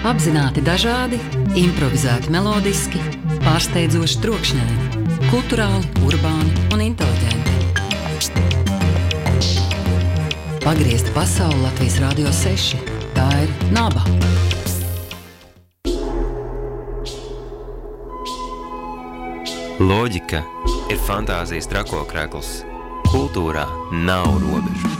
Apzināti dažādi, improvizēti melodiski, pārsteidzoši trokšņaini, kultūrāli, urbāni un inteliģenti. Pagriezta pasaule Latvijas Rādio 6. Tā ir naba. Loģika ir fantāzijas trakokrekls. Kultūrā nav robežu.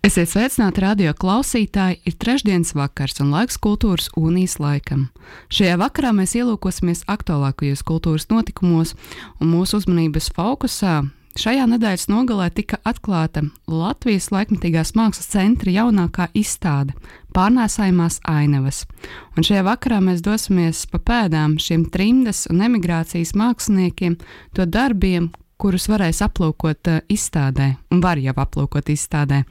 Esiet sveicināti radio klausītāji, ir trešdienas vakars un laiks kultūras unijas laikam. Šajā vakarā mēs ielūkosimies aktuālākajos kultūras notikumos, un mūsu uzmanības fokusā šajā nedēļas nogalē tika atklāta Latvijas laikmatīgās mākslas centra jaunākā izstāde - pārnēsājumās ainavas. Un šajā vakarā mēs dosimies pa pēdām šiem trimdas un emigrācijas māksliniekiem, to darbiem, kurus varēs aplūkot uh, izstādē, un var jau aplūkot izstādē.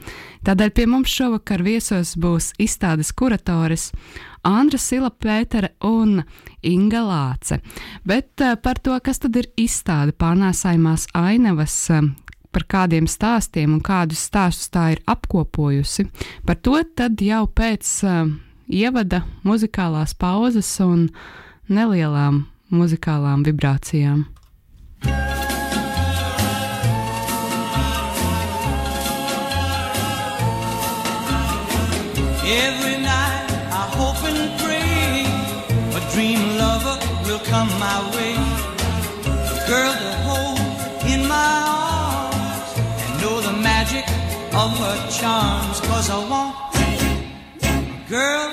Tādēļ pie mums šovakar viesos būs izstādes kuratores Andra Sila Pētere un Inga Lāce. Bet uh, par to, kas tad ir izstāde pārnēsājumās ainavas, uh, par kādiem stāstiem un kādus stāstus tā ir apkopojusi, par to tad jau pēc ievada muzikālās pauzes un nelielām muzikālām vibrācijām. Every night I hope and pray a dream lover will come my way. A girl to hold in my arms and know the magic of her charms. Cause I want a girl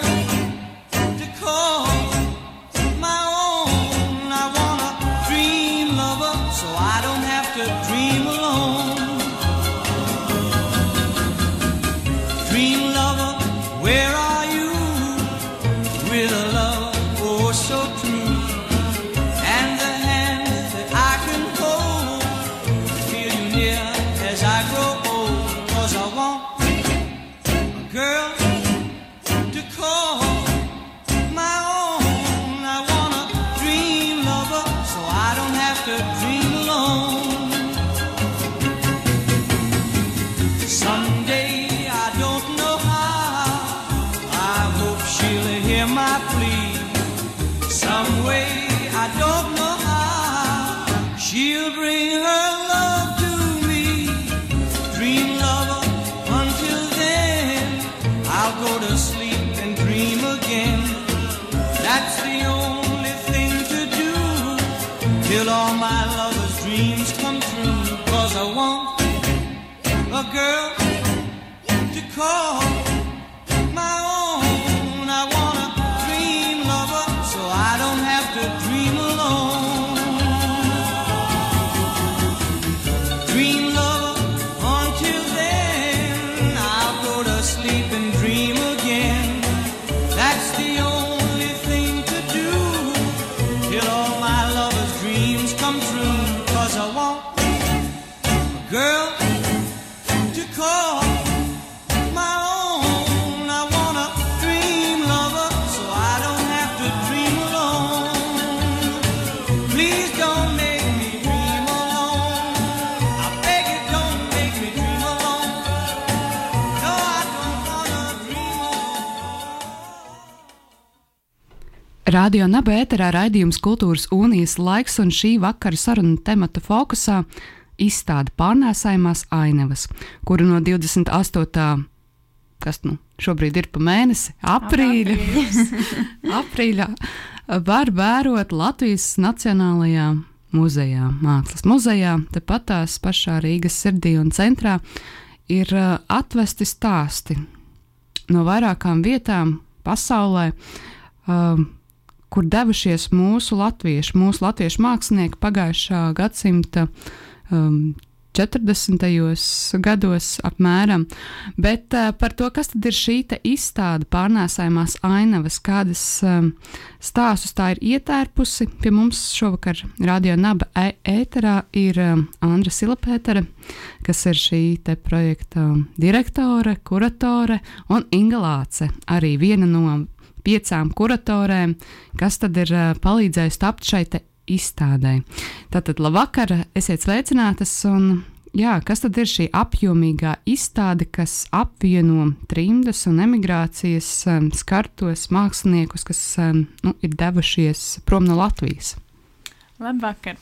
girl to call Radio Naba ēterā raidījums Kultūras Unijas laiks un šī vakara saruna temata fokusā izstāde pārnēsājumās ainavas, kuru no 28. kas nu šobrīd ir pa mēnesi, aprīļa, aprīļā, var vērot Latvijas Nacionālajā muzejā, Mākslas muzejā, tepat tās pašā Rīgas sirdī un centrā, ir uh, atvesti stāsti no vairākām vietām pasaulē. Um, kur devušies mūsu latvieši, mūsu latviešu mākslinieki pagājušā gadsimta um, 40. gados apmēram. Bet uh, par to, kas tad ir šī izstāde pārnēsājumās ainavas, kādas um, stāstus tā ir ietērpusi. Pie mums šovakar Radio Naba e ēterā ir um, Andra Silapētera, kas ir šī projekta direktore, kuratore un Inga Lāce, arī viena no piecām kuratorēm, kas tad ir uh, palīdzējusi tapt šai izstādē. Tātad, labvakar, esiet sveicinātas! Un, jā, kas tad ir šī apjomīgā izstāde, kas apvieno trimdas un emigrācijas um, skartos māksliniekus, kas um, nu, ir devušies prom no Latvijas? Labvakar!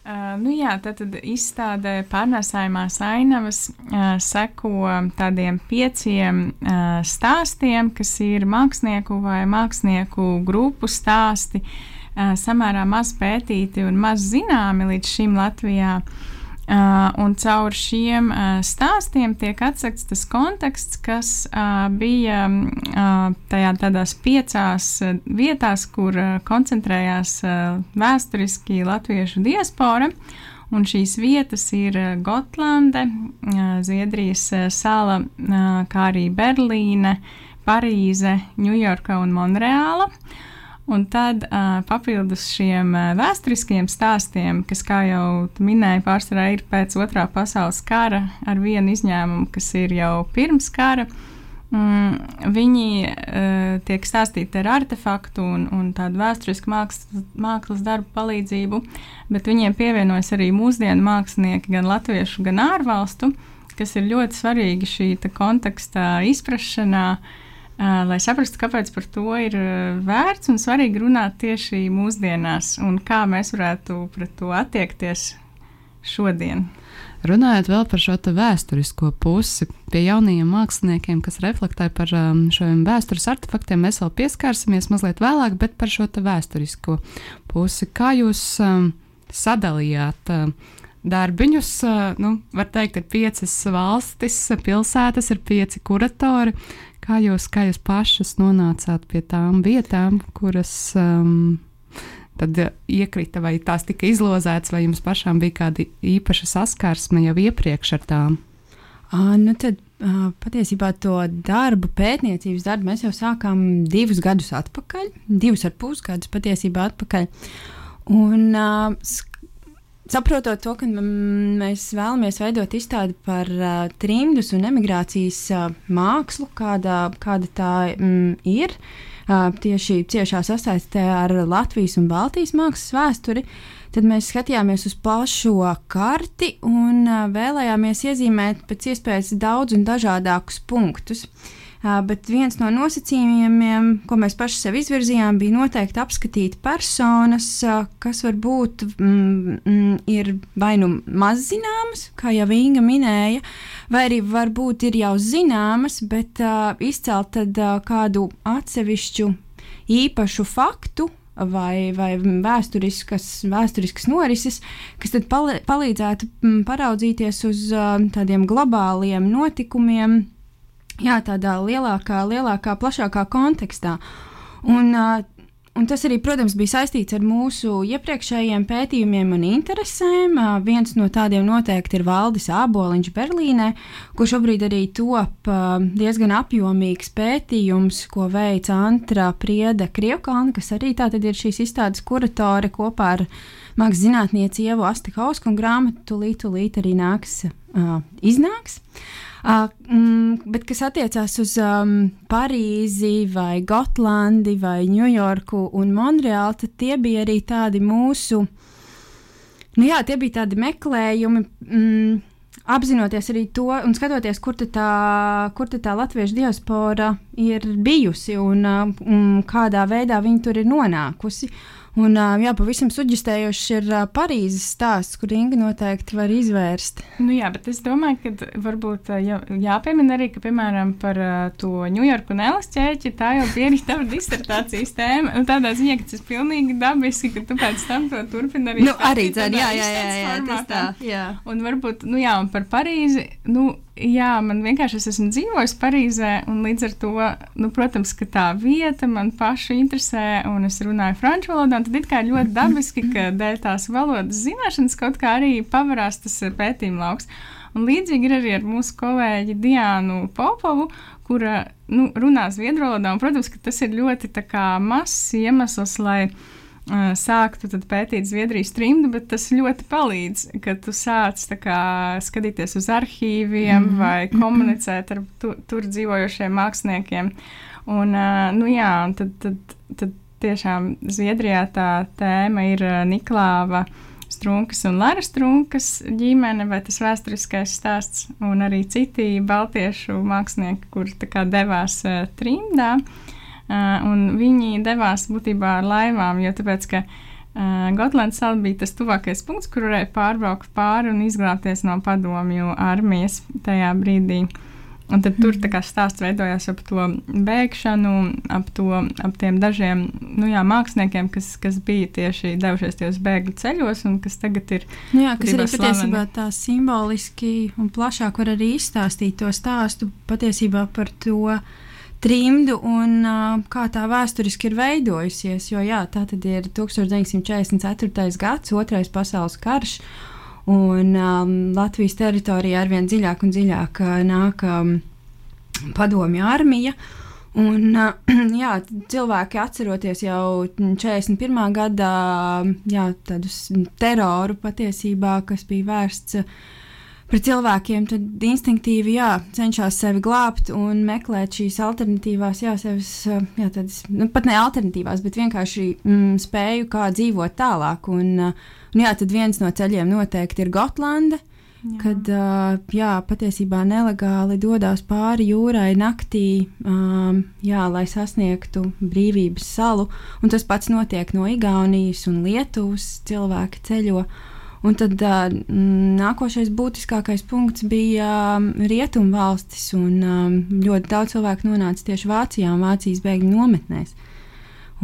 Uh, nu jā, tad, tad izstādē pārnēsājumās ainavas uh, seko tādiem pieciem uh, stāstiem, kas ir mākslinieku vai mākslinieku grupu stāsti, uh, samērā maz pētīti un maz zināmi līdz šim Latvijā. Uh, un caur šiem uh, stāstiem tiek atsekts tas konteksts, kas uh, bija uh, tajā tādās piecās vietās, kur koncentrējās vēsturiski latviešu diaspora. Un šīs vietas ir Gotlande, Zviedrijas sala, kā arī Berlīne, Parīze, Ņujorka un Monreāla. Uh, Un tad uh, papildus šiem uh, vēsturiskiem stāstiem, kas, kā jau minēju, pārsvarā ir pēc otrā pasaules kara, ar vienu izņēmumu, kas ir jau pirms kara, mm, viņi uh, tiek stāstīti ar artefaktu un, un tādu vēsturisku mākslas, mākslas darbu palīdzību, bet viņiem pievienojas arī mūsdienu mākslinieki, gan latviešu, gan ārvalstu, kas ir ļoti svarīgi šī konteksta izprašanā. Lai saprastu, kāpēc par to ir vērts un svarīgi runāt tieši mūsdienās un kā mēs varētu pret to attiekties šodien. Runājot vēl par šo vēsturisko pusi, pie jaunajiem māksliniekiem, kas reflektē par šiem vēstures artefaktiem, mēs vēl pieskarsimies mazliet vēlāk, bet par šo vēsturisko pusi. Kā jūs sadalījāt darbiņus? Nu, var teikt, ir piecas valstis, pilsētas, ir pieci kuratori. Kā jūs, kā jūs pašas nonācāt pie tām vietām, kuras um, tad iekrita, vai tās tika izlozētas, vai jums pašām bija kāda īpaša saskarsme jau iepriekš ar tām? Uh, nu tad, uh, patiesībā to darbu, pētniecības darbu mēs jau sākām divus gadus atpakaļ, divus ar pus gadus patiesībā atpakaļ. Un uh, Saprotot to, ka mēs vēlamies veidot izstādi par uh, trimdus un emigrācijas uh, mākslu, kāda, kāda tā mm, ir, uh, tieši ciešā sasaistē ar Latvijas un Baltijas mākslas vēsturi, tad mēs skatījāmies uz plašo karti un uh, vēlējāmies iezīmēt pēc iespējas daudz un dažādākus punktus. Uh, bet viens no nosacījumiem, ko mēs paši sev izvirzījām, bija noteikti apskatīt personas, kas varbūt mm, mm, ir vai nu maz zināmas, kā jau Inga minēja, vai arī varbūt ir jau zināmas, bet uh, izcelt tad, uh, kādu atsevišķu īpašu faktu, vai, vai vēsturiskas, vēsturiskas norises, kas tad palīdzētu paraudzīties uz tādiem globāliem notikumiem, jā, tādā lielākā, lielākā, plašākā kontekstā. Un, Un tas arī, protams, bija saistīts ar mūsu iepriekšējiem pētījumiem un interesēm. Viens no tādiem noteikti ir Valdis Āboliņš Berlīnē, kur šobrīd arī top diezgan apjomīgs pētījums, ko veica Antra Priede Krievkalna, kas arī tātad ir šīs izstādes kuratore kopā ar mākslas zinātnieci Ievu Astikausku un grāmatu tūlīt, tūlīt arī nāks, uh, iznāks. Uh, mm, bet kas attiecās uz um, Parīzi, vai Gotlandi, vai Ņujorku un Monreālu, tad tie bija arī tādi mūsu, nu jā, tie bija tādi meklējumi. Mm, Apzinoties arī to, un skatoties, kur tā, kur tā latviešu diaspora ir bijusi un, un kādā veidā viņi tur ir nonākusi. Uh, Un, jā, pavisam suģistējošs ir Parīzes stāsts, kur Inga noteikti var izvērst. Nu, jā, bet es domāju, ka varbūt jā, jāpiemina arī, ka, piemēram, par to Ņujorku un Elas ķēķi, tā jau bija arī tava disertācijas tēma. Un tādā ziņā, ka tas ir pilnīgi dabiski, ka tu pēc tam to turpini arī. Nu, arī dzēn, jā, jā, jā, jā, jā, tā, jā. Un varbūt, nu jā, un par Parīzi, nu, jā, man vienkārši es esmu dzīvojis Parīzē, un līdz ar to, nu, protams, ka tā vieta man pašu interesē, un es runāju franču valodā, tad it kā ļoti dabiski, ka dēļ tās valodas zināšanas kaut kā arī pavarās tas eh, pētījuma lauks. Un līdzīgi ir arī ar mūsu kolēģi Diānu Popovu, kura nu, runā zviedru valodā. Un, protams, ka tas ir ļoti mazs iemesls, lai sāktu pētīt Zviedrijas trimdu, bet tas ļoti palīdz, ka tu sāc kā, skatīties uz arhīviem mm -hmm. vai komunicēt ar tu, tur dzīvojošiem māksliniekiem. Un, uh, nu, jā, un tad, tad, tad tiešām Zviedrijā tā tēma ir uh, Niklāva. Strunkas un Lara Strunkas ģimene, vai tas vēsturiskais stāsts, un arī citi baltiešu mākslinieki, kuri devās uh, trimdā. Uh, un viņi devās būtībā ar laivām, jo tāpēc, ka uh, Gotlandes sala bija tas tuvākais punkts, kur varēja pārbraukt pāri un izglābties no padomju armijas tajā brīdī. Un tad tur mhm. stāsts veidojās ap to bēgšanu, ap, to, ap tiem dažiem nu jā, māksliniekiem, kas, kas bija tieši devušies tajos bēgļu ceļos, un kas tagad ir. Nu jā, kas arī patiesībā tā simboliski un plašāk var arī izstāstīt to stāstu patiesībā par to trimdu un uh, kā tā vēsturiski ir veidojusies. Jo jā, tā tad ir 1944. gads, otrais pasaules karš. Un um, Latvijas teritorijā arvien dziļāk un dziļāk uh, nāk um, padomju armija. Un, jā, cilvēki atceroties jau 41. gada jā, teroru patiesībā, kas bija vērsts uh, pret cilvēkiem, tad instinktīvi jā, cenšas sevi glābt un meklēt šīs alternatīvās, jā, sevis, uh, jā, tādas, nu, pat ne alternatīvās, bet vienkārši mm, spēju, kā dzīvot tālāk. Un, uh, Un, jā, tad viens no ceļiem noteikti ir Gotlanda. Jā. Kad uh, jā, patiesībā nelegāli dodas pāri jūrai naktī, um, jā, lai sasniegtu brīvības salu. Un tas pats notiek no Igaunijas un Lietuvas. Cilvēki ceļo. Un tad nākošais būtiskākais punkts bija um, Rietumvalstis. Un, ļoti daudz cilvēku nonāca tieši Vācijā un Vācijas bēgļu nometnēs.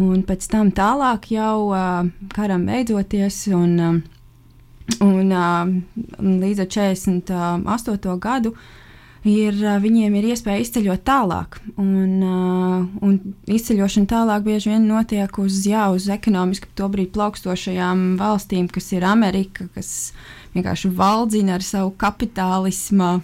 Un pēc tam tālāk jau karam beidzoties un, un līdz ar 48. gadu ir, viņiem ir iespēja izceļot tālāk. Un, un izceļošana tālāk bieži vien notiek uz, jā, uz ekonomiski tobrīd plaukstošajām valstīm, kas ir Amerika, kas vienkārši valdzina ar savu kapitālismu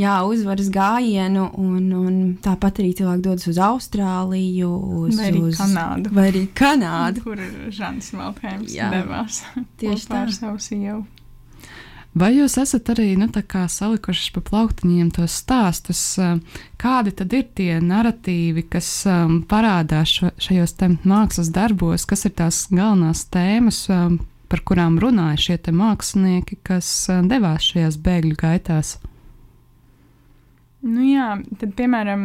jā, uzvaras gājienu, un, un tāpat arī cilvēki dodas uz Austrāliju, uz, vai arī uz Kanādu. Vai arī Kanādu. Kur Žants Maltheims devās tieši tā. ar savu sievu. Vai jūs esat arī nu, salikuši pa plauktiņiem tos stāstus, kādi tad ir tie narratīvi, kas um, parādās šo, šajos mākslas darbos, kas ir tās galvenās tēmas, um, par kurām runāja šie mākslinieki, kas um, devās šajās bēgļu gaitās? Nu jā, tad, piemēram,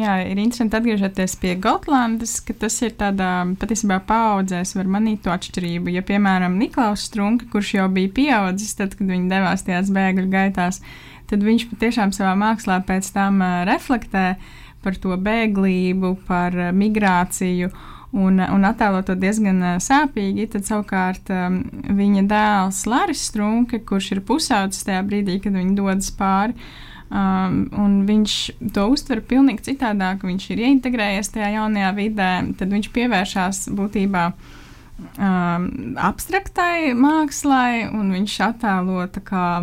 jā, ir interesanti atgriezties pie Gotlandes, ka tas ir tādā patiesībā paudzēs, var manīt to atšķirību. Ja, piemēram, Niklaus Strunke, kurš jau bija pieaudzis, tad, kad viņi devās tajās bēgļu gaitās, tad viņš patiešām savā mākslā pēc tam reflektē par to bēglību, par migrāciju. Un, un attēlot to diezgan sāpīgi, tad savukārt um, viņa dēls Lāris Strunke, kurš ir pusaudzis tajā brīdī, kad viņi dodas pāri, Um, un viņš to uztver pavisam citādāk. Viņš ir ieintegrējies tajā jaunajā vidē, tad viņš pievēršās būtībā um, abstraktai mākslai, un viņš attēlo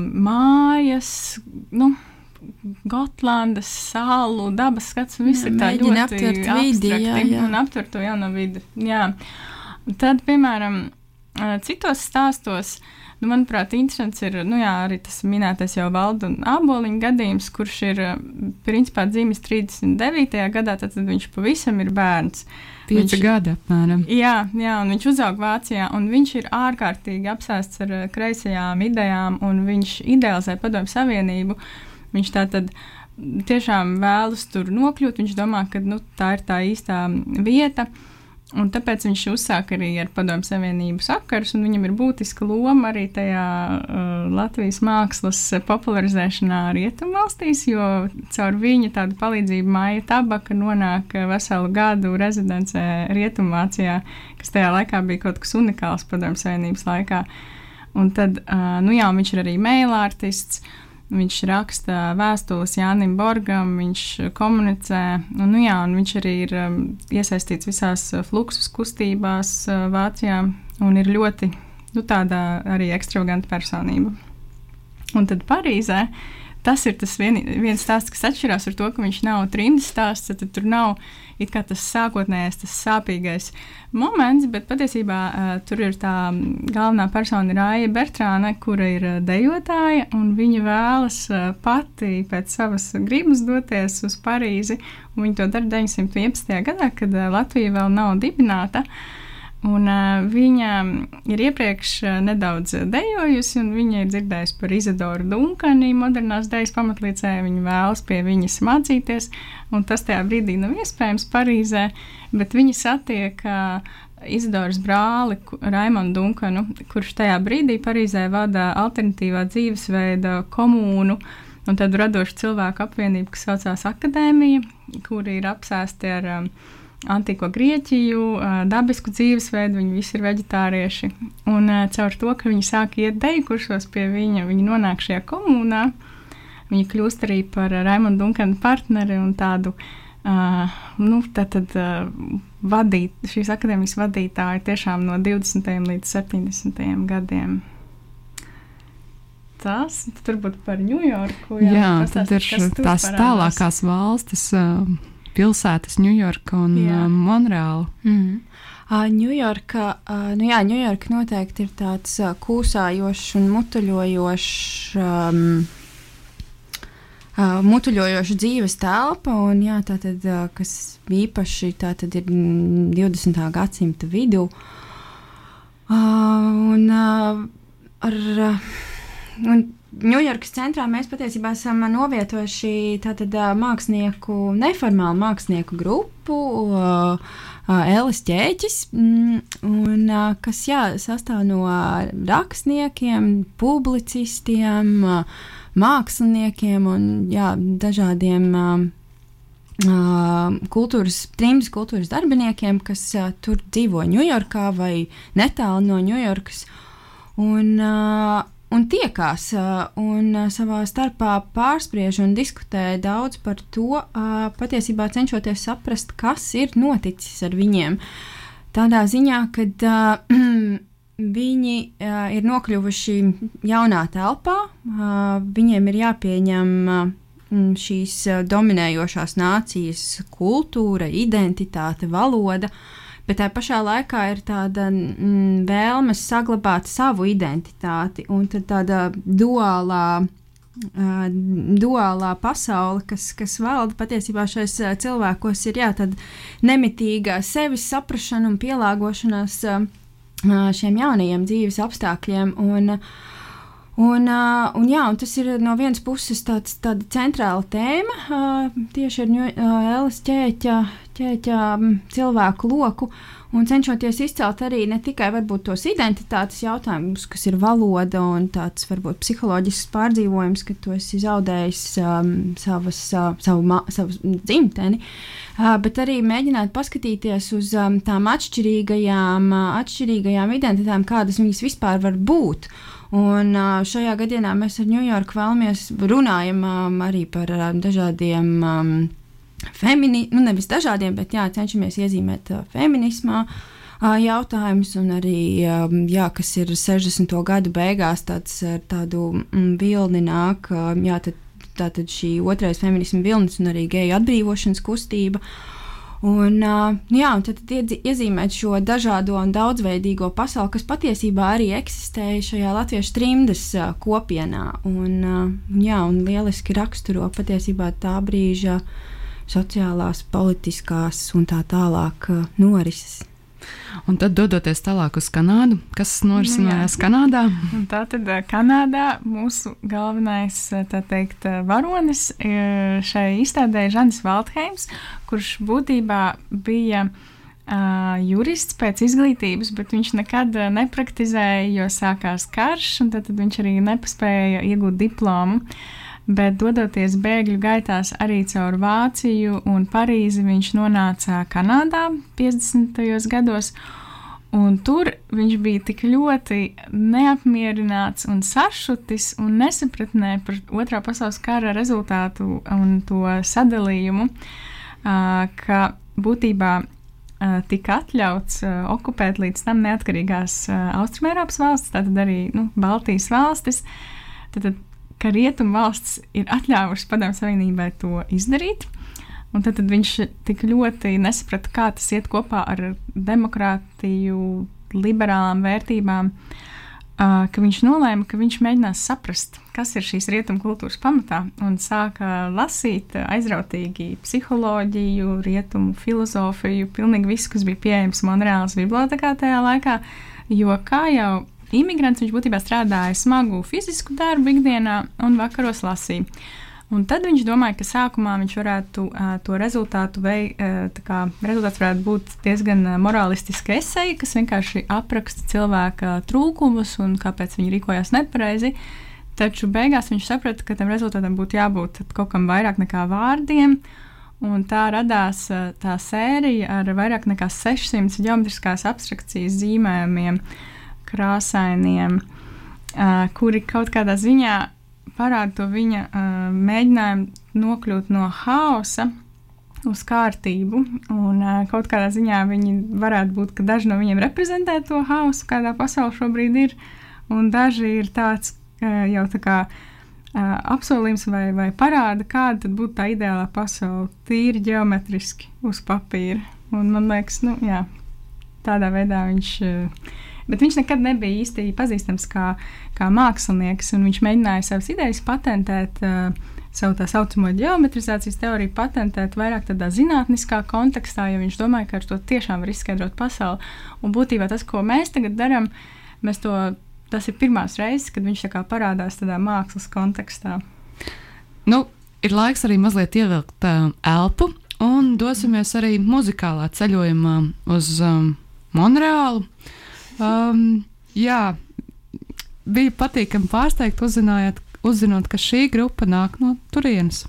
mājas. Nu, Gotlandes salu, dabas skats, viss jā, ir tā ļoti aptvert vidi, jā, jā. un aptvert to jauno vidi. Jā. Tad, piemēram, citos stāstos Nu, manuprāt, interesants ir nu, jā, arī tas minētais jau valda un aboliņa gadījums, kurš ir principā dzimis 39. gadā, tad viņš pavisam ir bērns. Pieci gadi apmēram. Jā, jā, un viņš uzauga Vācijā, un viņš ir ārkārtīgi apsēsts ar kreisajām idejām, un viņš idealizē padomju savienību. Viņš tā tad tiešām vēlas tur nokļūt, viņš domā, ka nu, tā ir tā īstā vieta. Uh, Un tāpēc viņš uzsāka arī ar Padomu Savienību sakarus, un viņam ir būtiska loma arī tajā uh, Latvijas mākslas popularizēšanā rietumvalstīs, jo caur viņa tādu palīdzību Māja Tabaka nonāk veselu gadu rezidencē Rietumvācijā, kas tajā laikā bija kaut kas unikāls Padomu Savienības laikā. Un tad, uh, nu jā, viņš ir arī mailārtists. Viņš raksta vēstules Jānim Borgam, viņš komunicē, un, nu jā, un viņš arī ir um, iesaistīts visās uh, fluksus kustībās uh, Vācijā un ir ļoti nu, tāda arī ekstravaganta personība. Un tad Parīzē tas ir tas vien, viens stāsts, kas atšķirās ar to, ka viņš nav trimdas stāsts, tad tur nav tas sākotnējais, tas sāpīgais moments, bet patiesībā uh, tur ir tā galvenā persona ir Aija Bertrāne, kura ir uh, dejotāja, un viņa vēlas uh, pati pēc savas gribas doties uz Parīzi, un viņa to dara 911. gadā, kad uh, Latvija vēl nav dibināta. Uh, Un, uh, viņa ir iepriekš nedaudz dejojusi, un viņa ir dzirdējusi par Izadoru Dunkani, modernās dejas pamatlīcē. Viņa vēlas pie viņas mācīties, un tas tajā brīdī nav iespējams Parīzē, bet viņa satiek uh, Izadoras brāli Raimondu Dunkanu, kurš tajā brīdī Parīzē vada alternatīvā dzīvesveida komūnu. Un tad radošu cilvēku apvienību, kas saucās Akadēmija, kuri ir apsēsti ar um, antīko Grieķiju, dabisku dzīvesveidu, viņi visi ir veģetārieši. Un caur to, ka viņi sāk iet deju kursos pie viņa, viņi nonāk šajā komunā. Viņi kļūst arī par Raimondu Dunkanu partneri un tādu, uh, nu, tad, tad uh, vadīt, šīs akadēmijas vadītāji tiešām no 20. līdz 70. gadiem. Tas turbūt par Ņujorku. Jā, jā tad ir tās tālākās valstis. Uh, pilsētas, Ņujorka un jā. uh, Monreāla. Mm. Uh, Ņujorka, uh, nu jā, Ņujorka noteikti ir tāds uh, kūsājošs un mutuļojošs. Um, Uh, mutuļojoša dzīves telpa, un jā, tā tad, uh, kas īpaši tā tad ir 20. gadsimta vidū. Uh, un, uh, ar, uh, un Ņujorkas centrā mēs patiesībā esam novietojuši tātad, mākslinieku, neformālu mākslinieku grupu. Elis ķēķis, mm, un, kas jā, sastāv no rakstniekiem, publicistiem, māksliniekiem un jā, dažādiem kultūras, trījus kultūras darbiniekiem, kas tur dzīvo Ņujorkā vai netālu no Ņujorkas. Un, uh, un tiekās un savā starpā pārspriež un diskutē daudz par to, patiesībā cenšoties saprast, kas ir noticis ar viņiem. Tādā ziņā, ka viņi ir nokļuvuši jaunā telpā, viņiem ir jāpieņem šīs dominējošās nācijas kultūra, identitāte, valoda. Uh, bet tā pašā laikā ir tāda mm, vēlme saglabāt savu identitāti un tāda duālā. Uh, duālā pasaule, kas, kas valda patiesībā šais uh, cilvēkos, ir jā, nemitīga sevis saprāšana un pielāgošanās uh, šiem jaunajiem dzīves apstākļiem. Un, un, uh, un, jā, un tas ir no vienas puses tāds, tāda centrāla tēma uh, tieši ar uh, Elas ķēķa ķēķa cilvēku loku un cenšoties izcelt arī ne tikai varbūt, tos identitātes jautājumus, kas ir valoda un tāds varbūt psiholoģisks pārdzīvojums, ka tu esi zaudējis um, savas, uh, savu, ma, savu dzimteni, uh, bet arī mēģināt paskatīties uz um, tām atšķirīgajām, uh, atšķirīgajām identitātēm, kādas viņas vispār var būt. Un uh, šajā gadienā mēs ar Ņujorku vēlamies runājam arī par uh, dažādiem femini, nu nevis dažādiem, bet jā, cenšamies iezīmēt uh, feminismā. Uh, jautājums, un arī, jā, kas ir 60. gadu beigās, tāds ar tādu mm, vilni nāk, jā, tad, tātad šī otrais feminisma vilnis un arī geju atbrīvošanas kustība. Un, uh, jā, un tad iezīmēt šo dažādo un daudzveidīgo pasauli, kas patiesībā arī eksistēja šajā latviešu trimdas kopienā. Un, jā, un lieliski raksturo patiesībā tā brīža sociālās, politiskās un tā tālāk norises. Un tad dodoties tālāk uz Kanādu, kas norisinājās nu, Kanādā? Tā tad uh, Kanādā mūsu galvenais uh, teikt, varonis šai izstādē ir Žanis Valdheims, kurš būtībā bija uh, jurists pēc izglītības, bet viņš nekad nepraktizēja, jo sākās karš, un tad, tad viņš arī nepaspēja iegūt diplomu. Uh, bet dodoties bēgļu gaitās arī caur Vāciju un Parīzi, viņš nonāca Kanādā 50. gados. Un tur viņš bija tik ļoti neapmierināts un sašutis un nesapratnē par otrā pasaules kara rezultātu un to sadalījumu, ka būtībā tika atļauts okupēt līdz tam neatkarīgās Austrumēropas valstis, tātad arī nu, Baltijas valstis. Tad, ka Rietumu valsts ir atļāvušas Padomju Savienībai to izdarīt. Un tad, tad viņš tik ļoti nesaprata, kā tas iet kopā ar demokrātiju, liberālām vērtībām, uh, ka viņš nolēma, ka viņš mēģinās saprast, kas ir šīs rietumu kultūras pamatā, un sāka lasīt aizrautīgi psiholoģiju, rietumu filozofiju, pilnīgi visu, kas bija pieejams Monreālas bibliotekā tajā laikā. Jo kā jau imigrants, viņš būtībā strādāja smagu fizisku darbu ikdienā un vakaros lasīja. Un tad viņš domāja, ka sākumā viņš varētu uh, to rezultātu veikt, uh, rezultāts varētu būt diezgan morālistiska eseja, kas vienkārši apraksta cilvēka trūkumus un kāpēc viņi rīkojās nepareizi. Taču beigās viņš saprata, ka tam rezultātam būtu jābūt kaut kam vairāk nekā vārdiem. Un tā radās uh, tā sērija ar vairāk nekā 600 geometriskās abstrakcijas zīmējumiem, krāsainiem, uh, kuri kaut kādā ziņā parāda to viņa uh, mēģinājumu nokļūt no haosa uz kārtību. Un, uh, kaut kādā ziņā viņi varētu būt, ka daži no viņiem reprezentē to haosu, kādā pasaulē šobrīd ir, un daži ir tāds uh, jau tā kā. Uh, apsolījums vai, vai parāda, kāda būtu tā ideālā pasaule, tīri geometriski uz papīra. Un man liekas, nu, jā, tādā veidā viņš uh, Bet viņš nekad nebija īsti pazīstams kā, kā mākslinieks, un viņš mēģināja savas idejas patentēt. Uh, savu tā saucamo geometrizācijas teoriju patentēt vairāk tādā zinātniskā kontekstā, jo viņš domāja, ka ar to tiešām var izskaidrot pasauli. Un būtībā tas, ko mēs tagad darām, mēs to, tas ir pirmās reizes, kad viņš parādās tādā mākslas kontekstā. Nu, ir laiks arī mazliet ievilkt uh, elpu, un dosimies arī muzikālā ceļojumā uz um, Monreālu. Um, jā, bija patīkami pārsteigt, uzzinot, ka šī grupa nāk no turienes.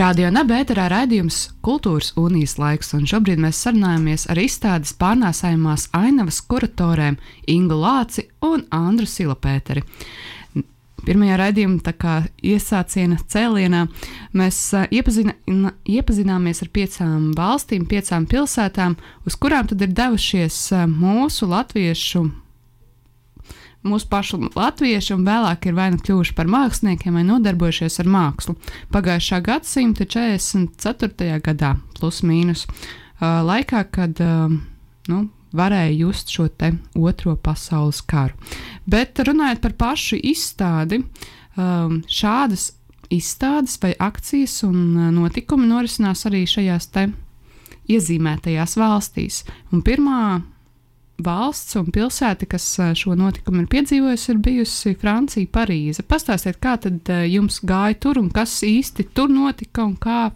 Radio Nabērā raidījums Kultūras unijas laiks, un šobrīd mēs sarunājamies ar izstādes pārnēsājumās ainavas kuratoriem Ingu Lāci un Andru Silapēteri. Pirmajā raidījuma iesāciena cēlienā mēs iepazina, iepazināmies ar piecām valstīm, piecām pilsētām, uz kurām tad ir devušies mūsu latviešu mūsu pašu latvieši un vēlāk ir vai nu kļuvuši par māksliniekiem vai nodarbojušies ar mākslu. Pagājušā gadsimta 44. gadā, plus mīnus, laikā, kad nu, varēja just šo otro pasaules karu. Bet runājot par pašu izstādi, šādas izstādes vai akcijas un notikumi norisinās arī šajās te iezīmētajās valstīs. Un pirmā valsts un pilsēta, kas šo notikumu ir piedzīvojusi, ir bijusi Francija, Parīze. Pastāstiet, kā tad jums gāja tur un kas īsti tur notika un kā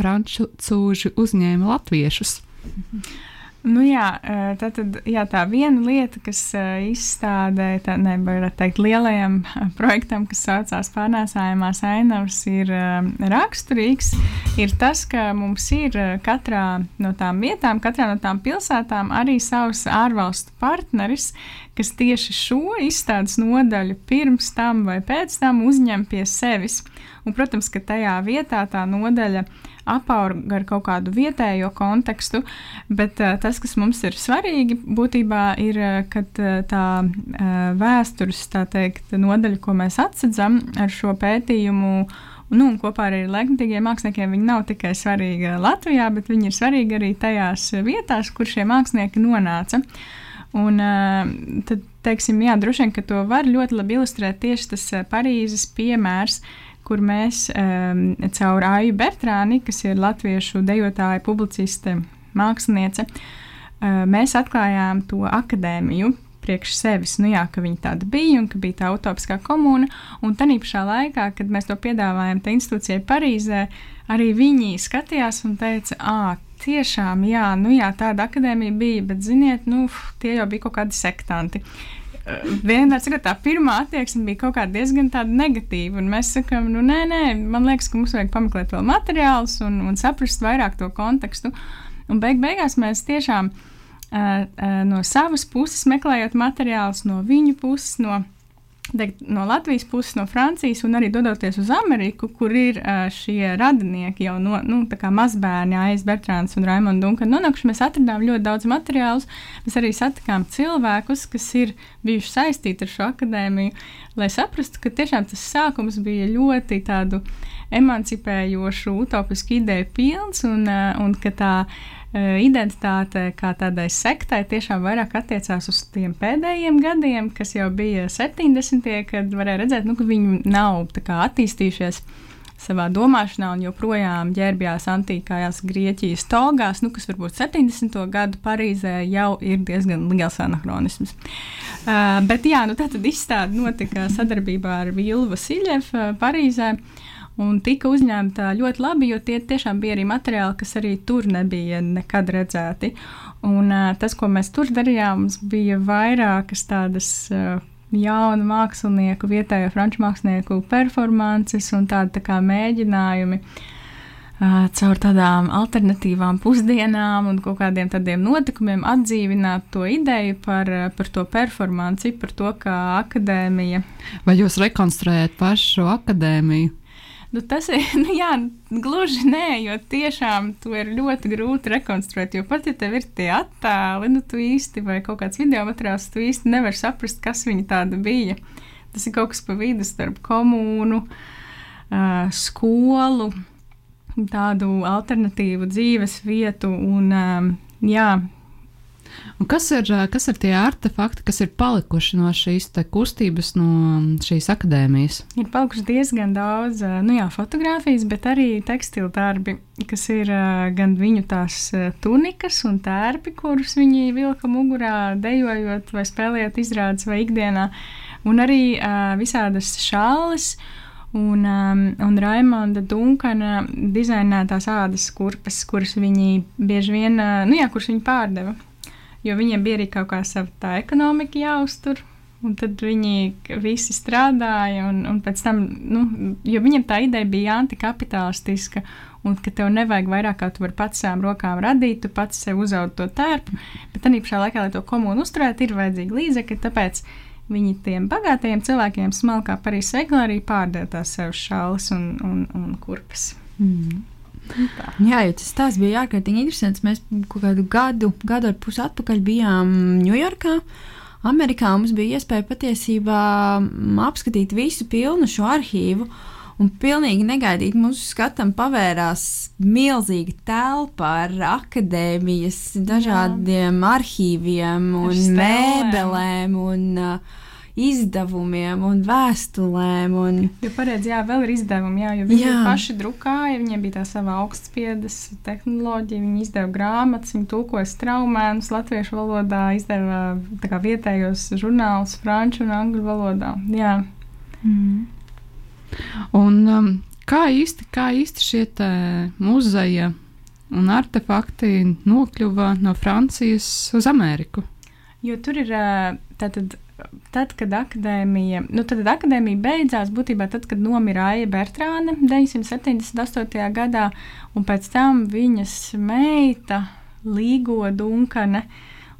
frančūži uzņēma latviešus? Nu jā, tā, tad, jā, tā viena lieta, kas izstādē, tā nevar teikt, lielajam projektam, kas saucās pārnēsājumās ainavas, ir raksturīgs, ir tas, ka mums ir katrā no tām vietām, katrā no tām pilsētām arī savs ārvalstu partneris, kas tieši šo izstādes nodaļu pirms tam vai pēc tam uzņem pie sevis. Un, protams, ka tajā vietā tā nodaļa apauga ar kaut kādu vietējo kontekstu, bet uh, tas, kas mums ir svarīgi, būtībā ir, kad uh, tā uh, vēstures tā teikt, nodaļa, ko mēs atsedzam ar šo pētījumu. Nu, kopā ar laikmatīgiem māksliniekiem viņi nav tikai svarīgi Latvijā, bet viņi ir svarīgi arī tajās vietās, kur šie mākslinieki nonāca. Un, uh, tad, teiksim, jā, droši vien, ka to var ļoti labi ilustrēt tieši tas Parīzes piemērs, kur mēs um, caur Aju Bertrāni, kas ir latviešu dejotāja, publiciste, māksliniece, uh, mēs atklājām to akadēmiju priekš sevis, nu jā, ka viņa tāda bija un ka bija tā utopiskā komūna. Un tā pašā laikā, kad mēs to piedāvājām tā institūcijai Parīzē, arī viņi skatījās un teica, ah, tiešām, jā, nu jā, tāda akadēmija bija, bet ziniet, nu, tie jau bija kaut kādi sektanti vienmēr sakot, tā pirmā attieksme bija kaut kāda diezgan negatīva. Mēs sakām, nu, nē, nē, man liekas, ka mums vajag pameklēt vēl materiālus un, un saprast vairāk to kontekstu. Un beig beigās mēs tiešām uh, uh, no savas puses meklējot materiālus, no viņu puses, no teikt, no Latvijas puses, no Francijas, un arī dodoties uz Ameriku, kur ir uh, šie radinieki jau no nu, mazbērni, Aizs Bertrāns un Raimonds Dunkans nonākuši. Mēs atradām ļoti daudz materiālus. Mēs arī satikām cilvēkus, kas ir bijuši saistīti ar šo akadēmiju, lai saprastu, ka tiešām tas sākums bija ļoti tādu emancipējošu, utopisku ideju pilns un, uh, un ka tā Eh, identitāte kā tādai sektai tiešām vairāk attiecās uz tiem pēdējiem gadiem, kas jau bija 70. kad varēja redzēt, nu, ka viņi nav kā, attīstījušies savā domāšanā un joprojām ģērbjās antīkajās Grieķijas togās, nu, kas varbūt 70. gadu Parīzē jau ir diezgan liels anahronisms. Uh, bet jā, nu, tā tad izstāde notika sadarbībā ar Vilvu Siļevu uh, Parīzē. Uh, un tika uzņemta ļoti labi, jo tie tiešām bija arī materiāli, kas arī tur nebija nekad redzēti. Un, tas, ko mēs tur darījām, bija vairākas tādas jaunu mākslinieku, vietējo franču mākslinieku performances un tādi tā kā mēģinājumi. Uh, caur tādām alternatīvām pusdienām un kaut kādiem tādiem notikumiem atdzīvināt to ideju par, par to performanci, par to, kā akadēmija. Vai jūs rekonstruējat pašu akadēmiju? Nu, tas ir nu, jā, gluži nē, jo tiešām to ir ļoti grūti rekonstruēt. Jo pat ja tev ir tie attēli, nu, tu īsti vai kaut kāds video materiāls, tu īsti nevari saprast, kas viņa tāda bija. Tas ir kaut kas pa vidu starp komūnu, uh, skolu, tādu alternatīvu dzīves vietu un um, jā, Un kas ir, kas ir tie artefakti, kas ir palikuši no šīs kustības, no šīs akadēmijas? Ir palikuši diezgan daudz nu jā, fotografijas, bet arī tekstilu darbi, kas ir gan viņu tās tunikas un tērpi, kurus viņi vilka mugurā, dejojot vai spēlējot izrādes vai ikdienā, un arī visādas šāles. Un, um, un Raimonda Dunkana dizainētās ādas kurpes, kuras viņi bieži vien, nu jā, kuras viņi pārdeva jo viņiem bija arī kaut kā sava tā ekonomika jāuztur. Un tad viņi visi strādāja, un, un pēc tam, nu, jo viņam tā ideja bija antikapitalistiska, un ka tev nevajag vairāk, kā tu vari pats savām rokām radīt, tu pats sev uzaud to tērpu, bet tā pašā laikā, lai to komunu uzturētu, ir vajadzīgi līdzekļi, tāpēc viņi tiem bagātajiem cilvēkiem smalkā veikalā arī pārdeva tās sev šālas un, un, un kurpes. Mm. Tā. Jā, jo tas tās bija ārkārtīgi interesants. Mēs kaut kādu gadu, gadu ar pusi atpakaļ bijām Ņujorkā. Amerikā mums bija iespēja patiesībā apskatīt visu pilnu šo arhīvu. Un pilnīgi negaidīt mūsu skatam pavērās milzīga telpa ar akadēmijas, dažādiem Jā. arhīviem un mēbelēm un uh, izdevumiem un vēstulēm. Un... Jo pareizi, jā, vēl ir izdevumi, jā, jo viņi jā. paši drukāja, viņiem bija tā sava augstspiedas tehnoloģija, viņi izdeva grāmatas, viņi tulkoja straumēnus latviešu valodā, izdeva kā, vietējos žurnālus franču un angļu valodā. Jā. Mm. Un um, kā īsti, kā īsti šie muzeja un artefakti nokļuva no Francijas uz Ameriku? Jo tur ir tātad tad, kad akadēmija, nu, tad akadēmija beidzās, būtībā tad, kad nomira Aija Bertrāne 978. gadā, un pēc tam viņas meita Līgo Dunkane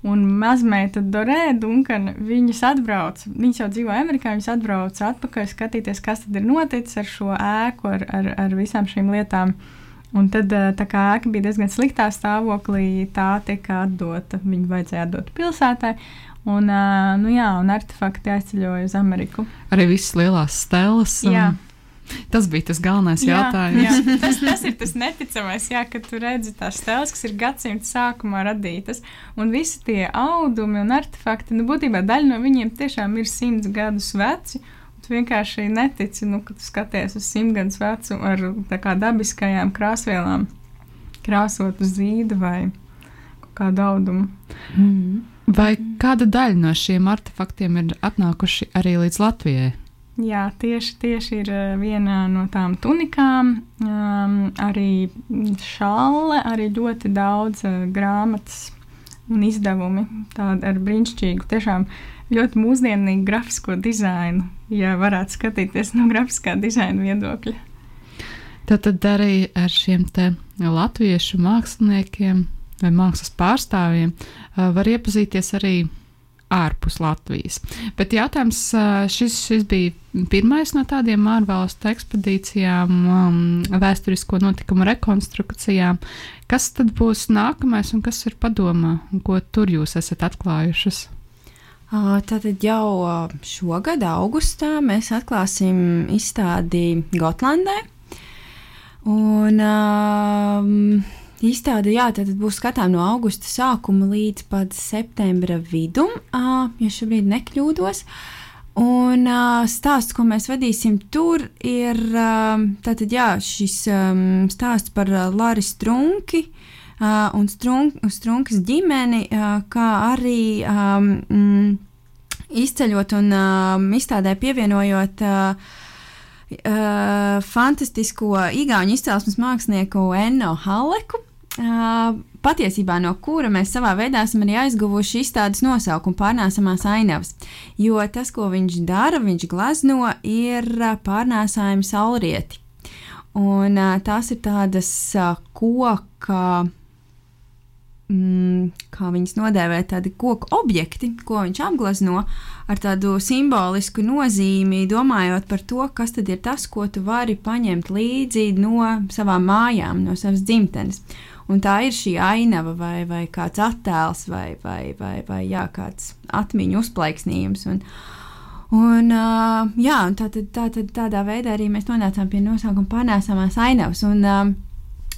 un mazmeita Dorē Dunkane, viņas atbrauc, viņas jau dzīvo Amerikā, viņas atbrauc atpakaļ skatīties, kas tad ir noticis ar šo ēku, ar, ar, ar visām šīm lietām. Un tad tā kā ēka bija diezgan sliktā stāvoklī, tā tika atdota. Viņu vajadzēja atdot pilsētai. Un, uh, nu jā, un artefakti aizceļoja uz Ameriku. Arī visas lielās stēlas. Jā. Tas bija tas galvenais jā, jautājums. Jā, tas, tas ir tas neticamais, jā, kad tu redzi tās stēles, kas ir gadsimta sākumā radītas, un visi tie audumi un artefakti, nu, būtībā daļa no viņiem tiešām ir simts gadus veci. Tu vienkārši netici, nu, kad skaties uz simt gadus vecu ar kā, dabiskajām krāsvielām, krāsot uz zīda vai kādu audumu. Mm. Vai kāda daļa no šiem artefaktiem ir atnākuši arī līdz Latvijai? Jā, tieši, tieši ir eh, viena no tām tunikām, um, arī šāle, arī ļoti daudz uh, grāmatas un izdevumi. Tāda ar brīnišķīgu, tiešām ļoti mūsdienīgu grafisko dizainu, ja varētu skatīties no grafiskā dizaina viedokļa. Tad, tad arī ar šiem latviešu māksliniekiem vai mākslas pārstāvjiem var iepazīties arī ārpus Latvijas. Bet jautājums, šis, šis bija pirmais no tādiem ārvalstu ekspedīcijām, um, vēsturisko notikumu rekonstrukcijām. Kas tad būs nākamais un kas ir padomā, un ko tur jūs esat atklājušas? Tātad jau šogad, augustā, mēs atklāsim izstādi Gotlandē. Un, um, Izstāde, jā, būs skatām no augusta sākuma līdz pat septembra vidum, ja šobrīd nekļūdos. Un stāsts, ko mēs vadīsim tur, ir tātad, jā, šis um, stāsts par Lāri Strunki un strunk, Strunkas ģimeni, kā arī um, izceļot un uh, izstādē pievienojot uh, Uh, fantastisko igauņu izcelsmes mākslinieku Enno Halleku, patiesībā no kura mēs savā veidā esam arī aizguvuši izstādes nosaukumu pārnēsamās ainavas. Jo tas, ko viņš dara, viņš glazno, ir pārnēsājumi saulrieti. Un tās ir tādas koka, mm, kā viņas nodēvē, tādi koku objekti, ko viņš apglezno ar tādu simbolisku nozīmi, domājot par to, kas tad ir tas, ko tu vari paņemt līdzi no savām mājām, no savas dzimtenes. Un tā ir šī ainava, vai, vai kāds attēls, vai, vai, vai, vai jā, kāds atmiņu uzplaiksnījums. Un, un, uh, jā, un tā, tā, tā, tā, tādā veidā arī mēs nonācām pie nosaukuma pārnēsamās ainavas. Un, uh,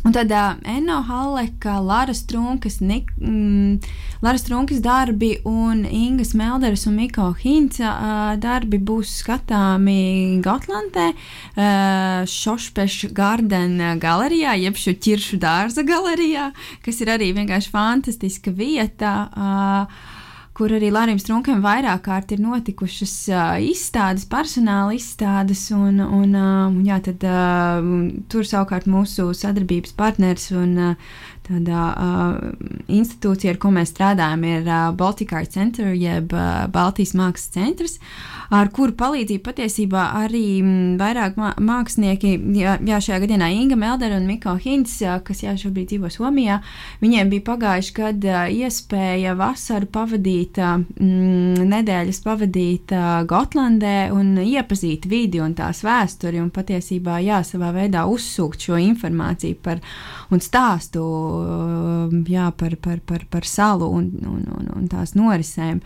Un tad uh, Enno Halleka, Lara Strunkas, Nik, mm, Lara Strunkas darbi un Ingas Melderes un Miko Hinca uh, darbi būs skatāmi Gotlandē, uh, Šošpeša Garden galerijā, jeb šo ķiršu dārza galerijā, kas ir arī vienkārši fantastiska vieta. Uh, kur arī Lārim Strunkam vairāk kārt ir notikušas uh, izstādes, personāla izstādes, un, un uh, jā, tad, uh, tur savukārt mūsu sadarbības partners un uh, tādā uh, institūcija, ar ko mēs strādājam, ir uh, Baltic Art Center, jeb uh, Baltijas mākslas centrs, ar kuru palīdzību patiesībā arī m, vairāk mā mākslinieki, jā, jā, šajā gadienā Inga Meldera un Miko Hints, uh, kas jā, šobrīd dzīvo Somijā, viņiem bija pagājuši gadu uh, iespēja vasaru pavadīt, uh, m, nedēļas pavadīt uh, Gotlandē un iepazīt vidi un tās vēsturi un patiesībā, jā, savā veidā uzsūkt šo informāciju par un stāstu jā, par, par, par, par salu un, un, un, un tās norisēm.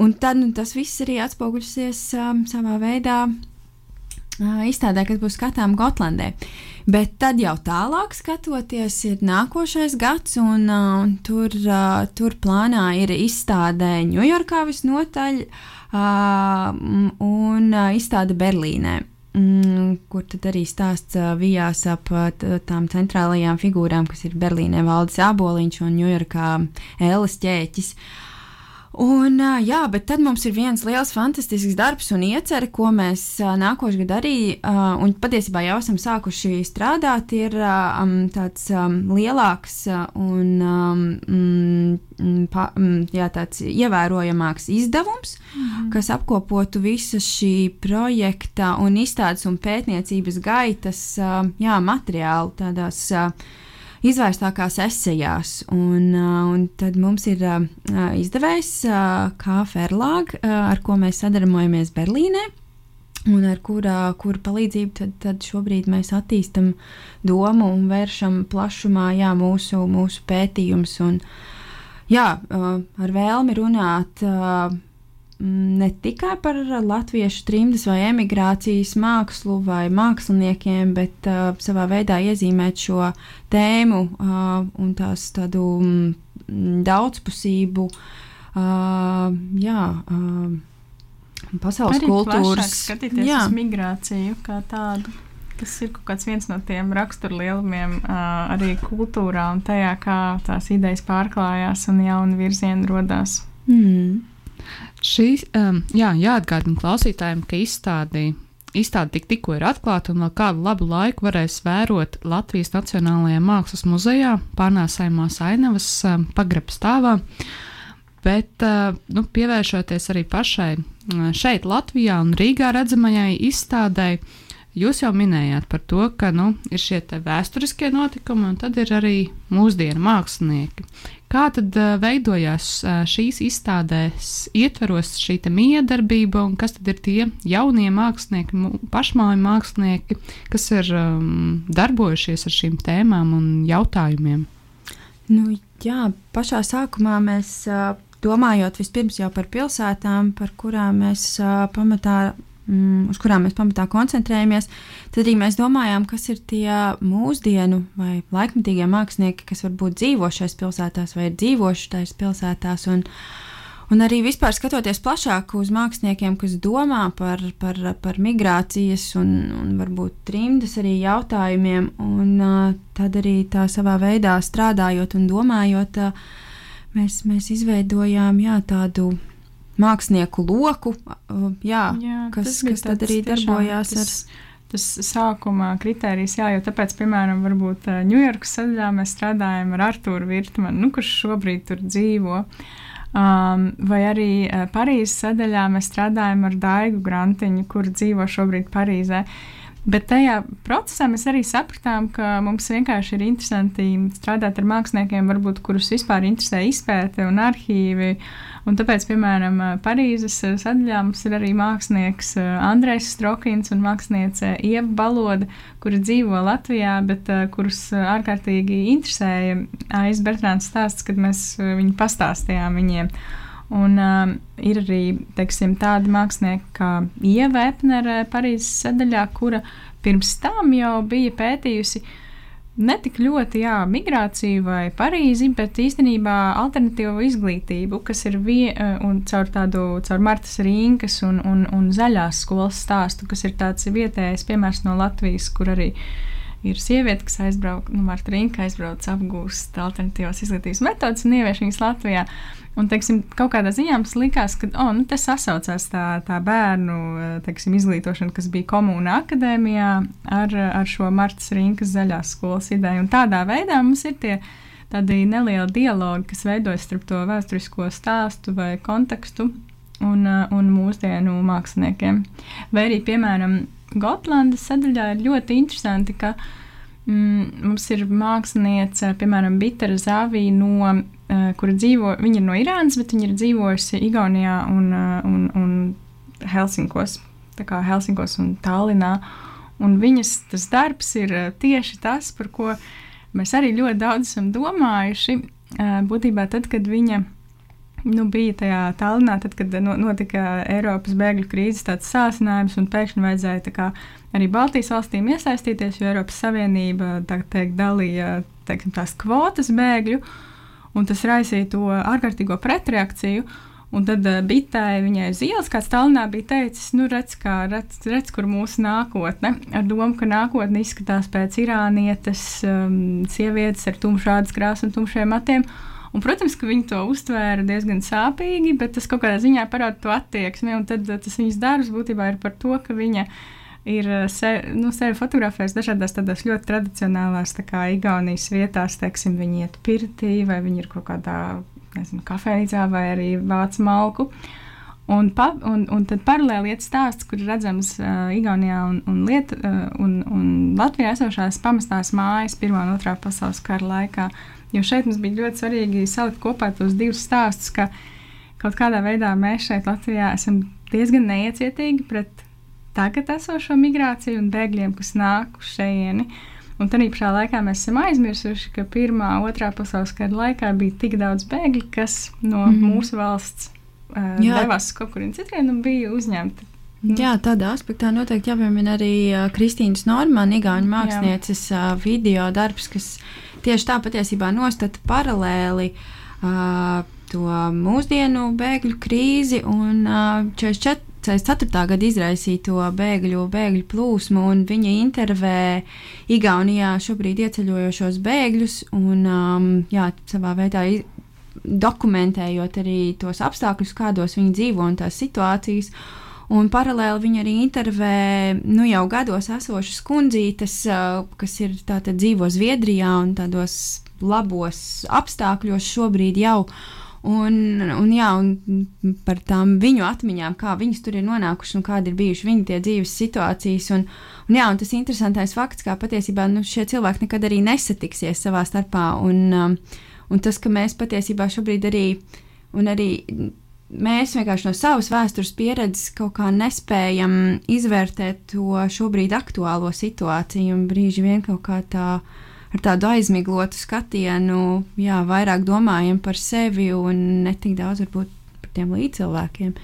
Un tad nu, tas viss arī atspoguļosies um, savā veidā uh, izstādē, kas būs skatām Gotlandē. Bet tad jau tālāk skatoties, ir nākošais gads, un uh, tur, uh, tur plānā ir izstādē Ņujorkā visnotaļ, uh, un uh, izstāde Berlīnē. Mm, kur tad arī stāsts vijās ap tām centrālajām figūrām, kas ir Berlīnē Valdis Aboliņš un Ņujorkā Ēlas ķēķis. Uh, Un, jā, bet tad mums ir viens liels, fantastisks darbs un iecerē, ko mēs nākošais gads arī, un patiesībā jau esam sākuši strādāt, ir tāds lielāks un um, pa, jā, tāds ievērojamāks izdevums, mm kas apkopotu visas šī projekta un izstādes un pētniecības gaitas jā, materiālu tādās. Uh, izvērstākās esejās. Un, un tad mums ir izdevējs Kā Ferlāg, ar ko mēs sadarbojamies Berlīnē. Un ar kura, kura palīdzību tad, tad šobrīd mēs attīstam domu un vēršam plašumā jā, mūsu, mūsu pētījumus. Jā, ar vēlmi runāt ne tikai par latviešu trimdas vai emigrācijas mākslu vai māksliniekiem, bet uh, savā veidā iezīmēt šo tēmu uh, un tās tādu mm, daudzpusību. Uh, jā, uh, pasaules Arī kultūras skatīties jā. uz migrāciju kā tādu. Tas ir kaut kāds viens no tiem raksturlielumiem uh, arī kultūrā un tajā, kā tās idejas pārklājās un jauni virzieni rodās. Mm. Šī, um, jā, jāatgādina klausītājiem, ka izstādi, izstāde tik, tikko ir atklāta un vēl kādu labu laiku varēs vērot Latvijas Nacionālajā Mākslas muzejā, pārnēsājumās ainavas pagrabā stāvā. Bet, uh, nu, pievēršoties arī pašai uh, šeit, Latvijā un Rīgā redzamajai izstādēji, Jūs jau minējāt par to, ka nu, ir šie vēsturiskie notikumi, un tad ir arī mūsdienu mākslinieki. Kā tad uh, veidojās uh, šīs izstādēs, ietveros šī miedarbība, un kas tad ir tie jaunie mākslinieki, pašmāju mākslinieki, kas ir um, darbojušies ar šīm tēmām un jautājumiem? Nu, jā, pašā sākumā mēs uh, domājot vispirms jau par pilsētām, par kurām mēs pamatā uz kurām mēs pamatā koncentrējamies, tad arī mēs domājām, kas ir tie mūsdienu vai laikmatīgie mākslinieki, kas varbūt dzīvo šajās pilsētās vai ir dzīvojuši tajās pilsētās. Un, Un arī vispār skatoties plašāk uz māksliniekiem, kas domā par, par, par migrācijas un, un varbūt trimdas arī jautājumiem, un tad arī tā savā veidā strādājot un domājot, mēs, mēs izveidojām jā, tādu mākslinieku loku, jā, jā, kas, kas tad arī darbojās tas, ar. Tas sākuma kritērijs, jā, jo tāpēc, piemēram, varbūt Ņujorkas sadaļā mēs strādājam ar Artūru Virtmanu, nu, kurš šobrīd tur dzīvo. Um, vai arī uh, Parīzes sadaļā mēs strādājam ar Daigu Grantiņu, kur dzīvo šobrīd Parīzē. Bet tajā procesā mēs arī sapratām, ka mums vienkārši ir interesanti strādāt ar māksliniekiem, varbūt, kurus vispār interesē izpēte un arhīvi. Un tāpēc, piemēram, Parīzes sadaļā mums ir arī mākslinieks Andrejs Strokins un māksliniece Ieva Baloda, kuri dzīvo Latvijā, bet kurus ārkārtīgi interesēja Aizs Bertrāns stāsts, kad mēs viņu pastāstījām viņiem. Un uh, ir arī teiksim, tādi mākslinieki kā Ieva Epnere Parīzes sadaļā, kura pirms tam jau bija pētījusi uh, ne tik ļoti jā, migrāciju vai Parīzi, bet īstenībā alternatīvu izglītību, kas ir vie, eh, un caur tādu, caur Martas Rīnkas un, un, un zaļās skolas stāstu, kas ir tāds vietējais piemērs no Latvijas, kur arī ir sieviete, kas aizbrauc, nu, Marta Rīnka aizbrauc apgūst alternatīvās izglītības metodas un ievieš viņas Latvijā. Un, teiksim, kaut kādā ziņā mums likās, ka oh, nu, tas sasaucās tā, tā bērnu teiksim, izglītošana, kas bija komūna akadēmijā, ar, ar šo Martas Rīnkas zaļās skolas ideju. Un tādā veidā mums ir tie tādi nelieli dialogi, kas veidojas starp to vēsturisko stāstu vai kontekstu un, un mūsdienu māksliniekiem. Vai arī, piemēram, Gotlandes sadaļā ir ļoti interesanti, ka mm, mums ir māksliniece, piemēram, Bitera Zāvī, no, kura dzīvo, viņa ir no Irānas, bet viņa ir dzīvojusi Igaunijā un, uh, un, un Helsinkos, tā kā Helsinkos un Tallinā. Un viņas tas darbs ir uh, tieši tas, par ko mēs arī ļoti daudz esam domājuši. Uh, būtībā tad, kad viņa nu, bija tajā Tallinā, tad, kad notika Eiropas bēgļu krīzes tāds sāsinājums, un pēkšņi vajadzēja kā, arī Baltijas valstīm iesaistīties, jo Eiropas Savienība teikt, dalīja teiksim, tās kvotas bēgļu, un tas raisīja to ārkārtīgo pretreakciju. Un tad uh, bitēji viņai uz ielas, kāds Tallinā bija teicis, nu, redz, kā, redz, redz, kur mūsu nākotne. Ar domu, ka nākotne izskatās pēc irānietes, um, sievietes ar tumšādas krāsas un tumšiem matiem. Un, protams, ka viņi to uztvēra diezgan sāpīgi, bet tas kaut kādā ziņā parāda to attieksmi. Tad eh, tas viņas darbs būtībā ir par to, ka viņa ir eh, sevi, nu, sevi fotografējis dažādās tādās ļoti tradicionālās, tā kā Igaunijas vietās, teiksim, viņi iet pirtī vai viņi ir kaut kādā, nezinu, kafejnīcā vai arī vāc malku. Un, pa, un, un tad paralēli iet stāsts, kur redzams uh, Igaunijā un, un, liet, uh, un, un Latvijā esošās pamestās mājas Pirmā un Otrā pasaules kara laikā. Jo šeit mums bija ļoti svarīgi salikt kopā tos divus stāstus, ka kaut kādā veidā mēs šeit Latvijā esam diezgan neiecietīgi pret tagad esošo migrāciju un bēgļiem, kas nāk uz šejieni. Un tā pašā laikā mēs esam aizmirsuši, ka Pirmā Otrā pasaules kara laikā bija tik daudz bēgļu, kas no mm -hmm. mūsu valsts uh, devās uz kaut kurien citurien un bija uzņemti. Jā, tādā aspektā noteikti jāpiemina arī uh, Kristīnas Normāna, Igauņu mākslinieces uh, video darbs, kas tieši tā patiesībā nostata paralēli uh, to mūsdienu bēgļu krīzi un uh, 44. 44. gada izraisīto bēgļu, bēgļu plūsmu, un viņa intervē Igaunijā šobrīd ieceļojošos bēgļus, un um, jā, savā veidā dokumentējot arī tos apstākļus, kādos viņi dzīvo un tās situācijas. Un paralēli viņa arī intervē nu, jau gados esošas kundzītes, kas ir tātad dzīvo Zviedrijā un tādos labos apstākļos šobrīd jau. Un, un, jā, un par tām viņu atmiņām, kā viņas tur ir nonākušas un kādi ir bijuši viņu tie dzīves situācijas. Un, un, jā, un tas interesantais fakts, kā patiesībā nu, šie cilvēki nekad arī nesatiksies savā starpā. Un, un tas, ka mēs patiesībā šobrīd arī, arī mēs vienkārši no savas vēstures pieredzes kaut kā nespējam izvērtēt to šobrīd aktuālo situāciju un brīži vien kaut kā tā. Ar tādu aizmiglotu skatienu, jā, vairāk domājam par sevi un ne tik daudz varbūt par tiem līdzcilvēkiem.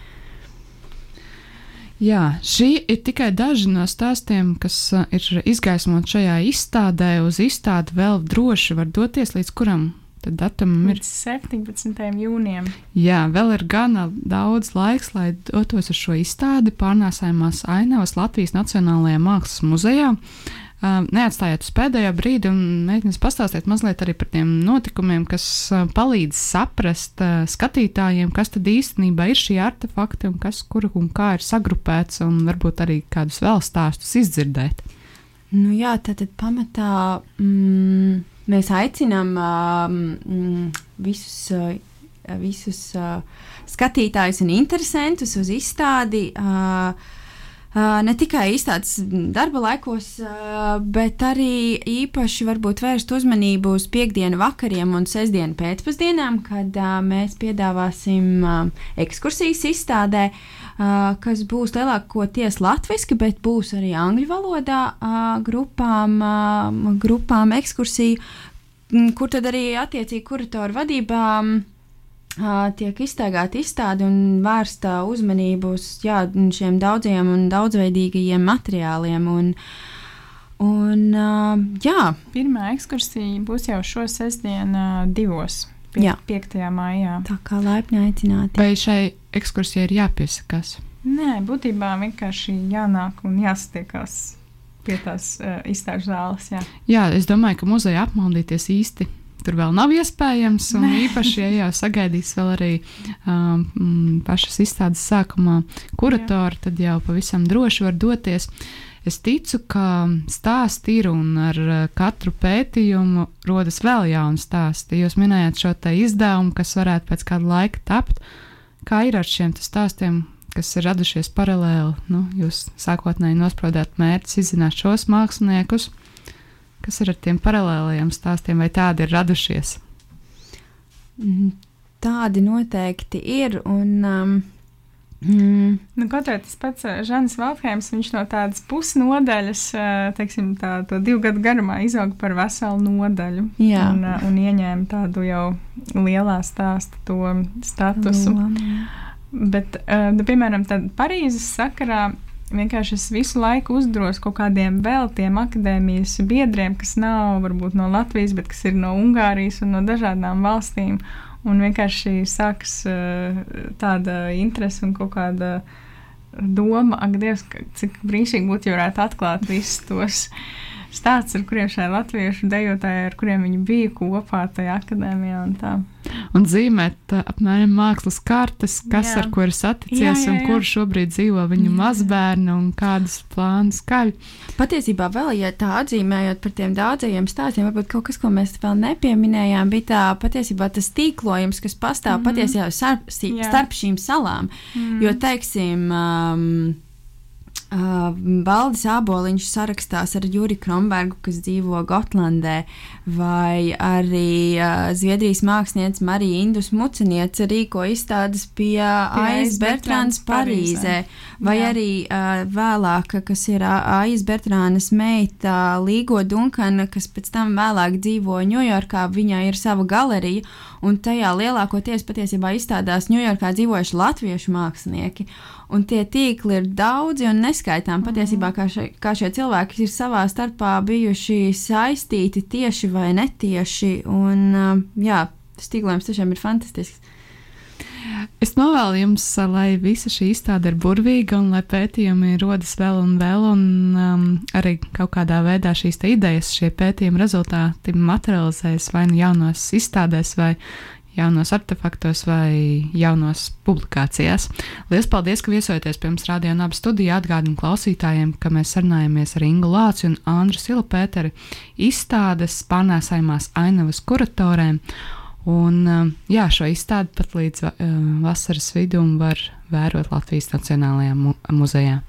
Jā, šī ir tikai daži no stāstiem, kas uh, ir izgaismoti šajā izstādē. Uz izstādi vēl droši var doties līdz kuram Tad datumam ir 17. jūnijam. Jā, vēl ir gana daudz laiks, lai dotos uz šo izstādi pārnēsājumās ainavas Latvijas Nacionālajā Mākslas muzejā. Uh, neatstājiet uz pēdējo brīdi un mēģiniet pastāstīt mazliet arī par tiem notikumiem, kas uh, palīdz saprast uh, skatītājiem, kas tad īstenībā ir šie artefakti un kas, kur un kā ir sagrupēts, un varbūt arī kādus vēl stāstus izdzirdēt. Nu jā, tad, tad pamatā. Mm, Mēs aicinām uh, visus, uh, visus uh, skatītājus un interesantus uz izstādi. Uh, ne tikai izstādes darba laikos, bet arī īpaši varbūt vērst uzmanību uz piekdienu vakariem un sestdienu pēcpusdienām, kad mēs piedāvāsim ekskursijas izstādē. Kas būs lielākoties latviešu, bet būs arī angļu valodā grupām, grupām ekskursiju, kur tad arī attiecīgi kuratoru vadībām tiek iztaigāta izstāde un vērsta uzmanība uz jā, šiem daudziem un daudzveidīgajiem materiāliem. Un, un, jā. Pirmā ekskursija būs jau šo sestdienu divos. Pie, 5. maijā. Tā kā laipni aicināti. Vai šai ekskursijai ir jāpiesakās? Nē, būtībā vienkārši jānāk un jāsatiekās pie tās uh, izstāžu zāles. Jā. jā, es domāju, ka muzeja apmaldīties īsti tur vēl nav iespējams. Un īpaši, ja jau sagaidīs vēl arī um, pašas izstādes sākumā kuratori, tad jau pavisam droši var doties. Es ticu, ka stāsti ir un ar uh, katru pētījumu rodas vēl jauni stāsti. Jūs minējāt šo te izdevumu, kas varētu pēc kāda laika tapt. Kā ir ar šiem stāstiem, kas ir radušies paralēli? Nu, jūs sākotnēji nospraudāt mērķus, izzināt šos māksliniekus. Kas ir ar tiem paralēliem stāstiem, vai tādi ir radušies? Mm, Tādi noteikti ir. Un, um, mm, Nu, kaut kā tas pats uh, Žants Valfheims, viņš no tādas pusnodaļas, uh, teiksim, tā, to divu gadu garumā izauga par veselu nodaļu. Jā. Un, uh, un ieņēma tādu jau lielā stāsta to statusu. loma. Bet, nu, piemēram, tad Parīzes sakarā vienkārši es visu laiku uzdros kaut kādiem vēl tiem akadēmijas biedriem, kas nav varbūt no Latvijas, bet kas ir no Ungārijas un no dažādām valstīm. Un vienkārši sākas uh, tāda interese un kaut kāda doma, ak, Dievs, cik brīnišķīgi būtu, ja varētu atklāt visus tos stāstus, ar kuriem šie latviešu dejotāji, ar kuriem viņi bija kopā tajā akadēmijā un tā. Un zīmēt uh, apmēram mākslas kartes, kas Jā. ar ko ir saticies Jā, jā, un jā. kur šobrīd dzīvo viņu mazbērni un kādas plānas kaļ. Patiesībā vēl, ja tā atzīmējot par tiem daudzajiem stāstiem, varbūt kaut kas, ko mēs vēl nepieminējām, bija tā patiesībā tas tīklojums, kas pastāv mm -hmm. patiesībā starp, starp šīm salām. Mm. Jo, teiksim, um, Uh, Valdis Aboliņš sarakstās ar Juri Krombergu, kas dzīvo Gotlandē, vai arī uh, Zviedrijas mākslinieca Marija Indus Muciniece rīko izstādes pie Aijas Bertrānas Parīzē, vai Jā. arī uh, vēlāk, kas ir uh, Aijas Bertrānas meita Līgo Dunkana, kas pēc tam vēlāk dzīvo Ņujorkā, viņai ir sava galerija, un tajā lielākoties patiesībā izstādās Ņujorkā dzīvojuši latviešu mākslinieki. Un tie tīkli ir daudzi un neskaitām. Patiesībā, kā, še, kā šie cilvēki ir savā starpā bijuši saistīti tieši vai netieši. Un, uh, jā, tas tīklojums tiešām ir fantastisks. Es novēlu jums, lai visa šī izstāde ir burvīga un lai pētījumi rodas vēl un vēl, un um, arī kaut kādā veidā šīs idejas, šie pētījuma rezultāti materializēs vai nu jaunos izstādēs, vai jaunos artefaktos, vai jaunos publikācijās. Lielas paldies, ka viesojaties pie mums Rādio Naba studijā. Atgādinu klausītājiem, ka mēs sarunājamies ar Ingu Lāci un Andru Silpēteri izstādes pārnēsājumās ainavas kuratorēm. Un, um, jā, šo izstādi pat līdz uh, vasaras vidum var vērot Latvijas Nacionālajā mu muzejā.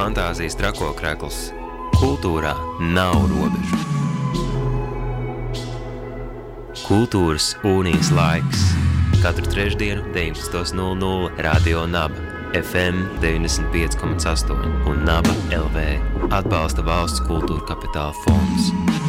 Fantāzijas trakokrekls. Kultūrā nav robežu. Kultūras unijas laiks. Katru trešdienu, 19.00 Radio Naba, FM 95,8 un Naba LV atbalsta valsts kultūra kapitāla fonds.